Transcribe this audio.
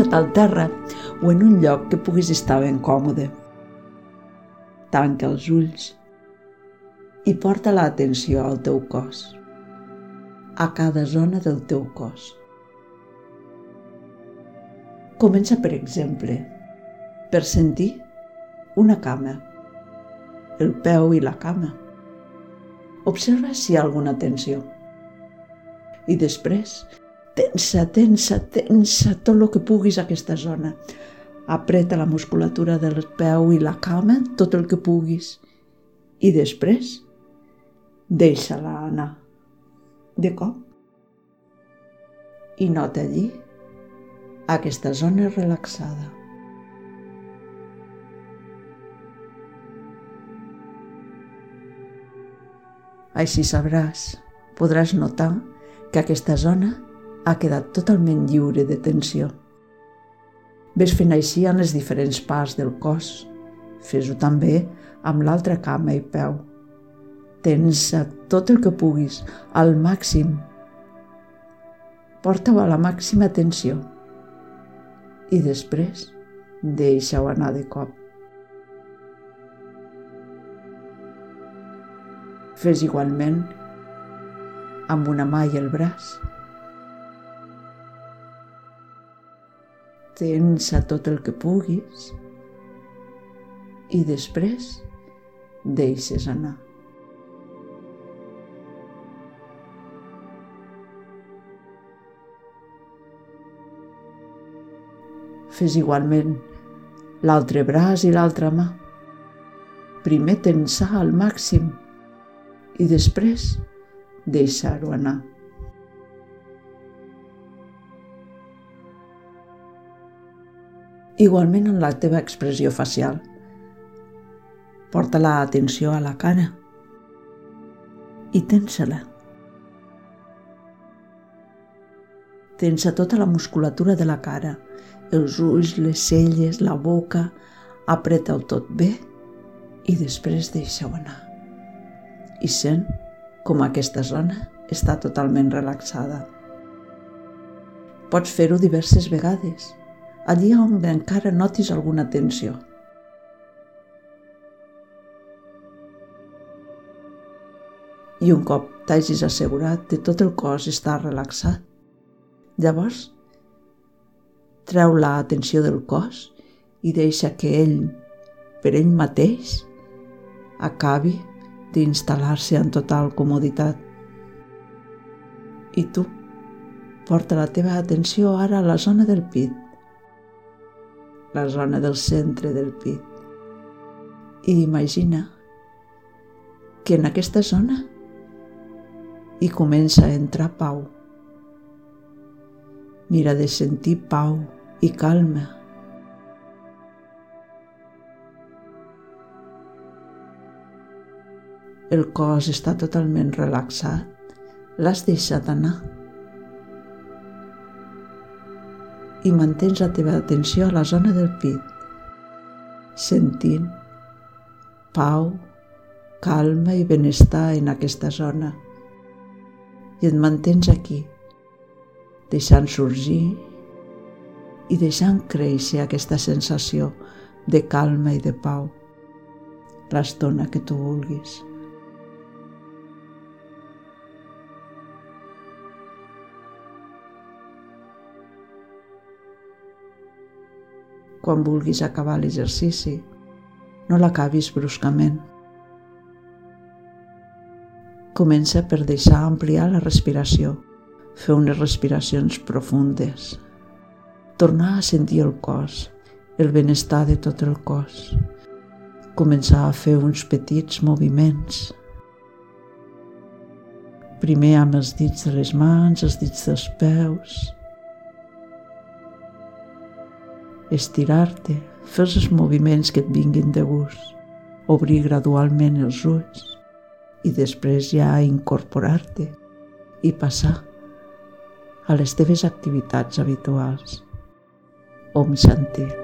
Asseua't al terra o en un lloc que puguis estar ben còmode. Tanca els ulls i porta l'atenció al teu cos, a cada zona del teu cos. Comença, per exemple, per sentir una cama, el peu i la cama. Observa si hi ha alguna tensió. I després, tensa, tensa, tensa tot el que puguis a aquesta zona. Apreta la musculatura del peu i la cama tot el que puguis. I després, deixa-la anar. De cop. I nota allí aquesta zona relaxada. Així sabràs, podràs notar que aquesta zona ha quedat totalment lliure de tensió. Ves fent així en les diferents parts del cos. Fes-ho també amb l'altra cama i peu. Tensa tot el que puguis, al màxim. Porta-ho a la màxima tensió. I després deixa-ho anar de cop. Fes igualment amb una mà i el braç. Tensa tot el que puguis i després deixes anar. Fes igualment l'altre braç i l'altra mà. Primer tensar al màxim i després deixar-ho anar. Igualment en la teva expressió facial. Porta la atenció a la cara i tensa-la. Tensa tota la musculatura de la cara, els ulls, les celles, la boca, apreta-ho tot bé i després deixa-ho anar i sent com aquesta zona està totalment relaxada. Pots fer-ho diverses vegades, allí on encara notis alguna tensió. I un cop t'hagis assegurat que tot el cos està relaxat, llavors treu l'atenció del cos i deixa que ell, per ell mateix, acabi d'instal·lar-se en total comoditat. I tu, porta la teva atenció ara a la zona del pit, la zona del centre del pit, i imagina que en aquesta zona hi comença a entrar pau. Mira de sentir pau i calma el cos està totalment relaxat, l'has deixat anar. I mantens la teva atenció a la zona del pit, sentint pau, calma i benestar en aquesta zona. I et mantens aquí, deixant sorgir i deixant créixer aquesta sensació de calma i de pau l'estona que tu vulguis. Quan vulguis acabar l'exercici. No l'acabis bruscament. Comença per deixar ampliar la respiració, fer unes respiracions profundes, tornar a sentir el cos, el benestar de tot el cos, començar a fer uns petits moviments. Primer amb els dits de les mans, els dits dels peus, estirar-te, fer els moviments que et vinguin de gust, obrir gradualment els ulls i després ja incorporar-te i passar a les teves activitats habituals. Om Shanti.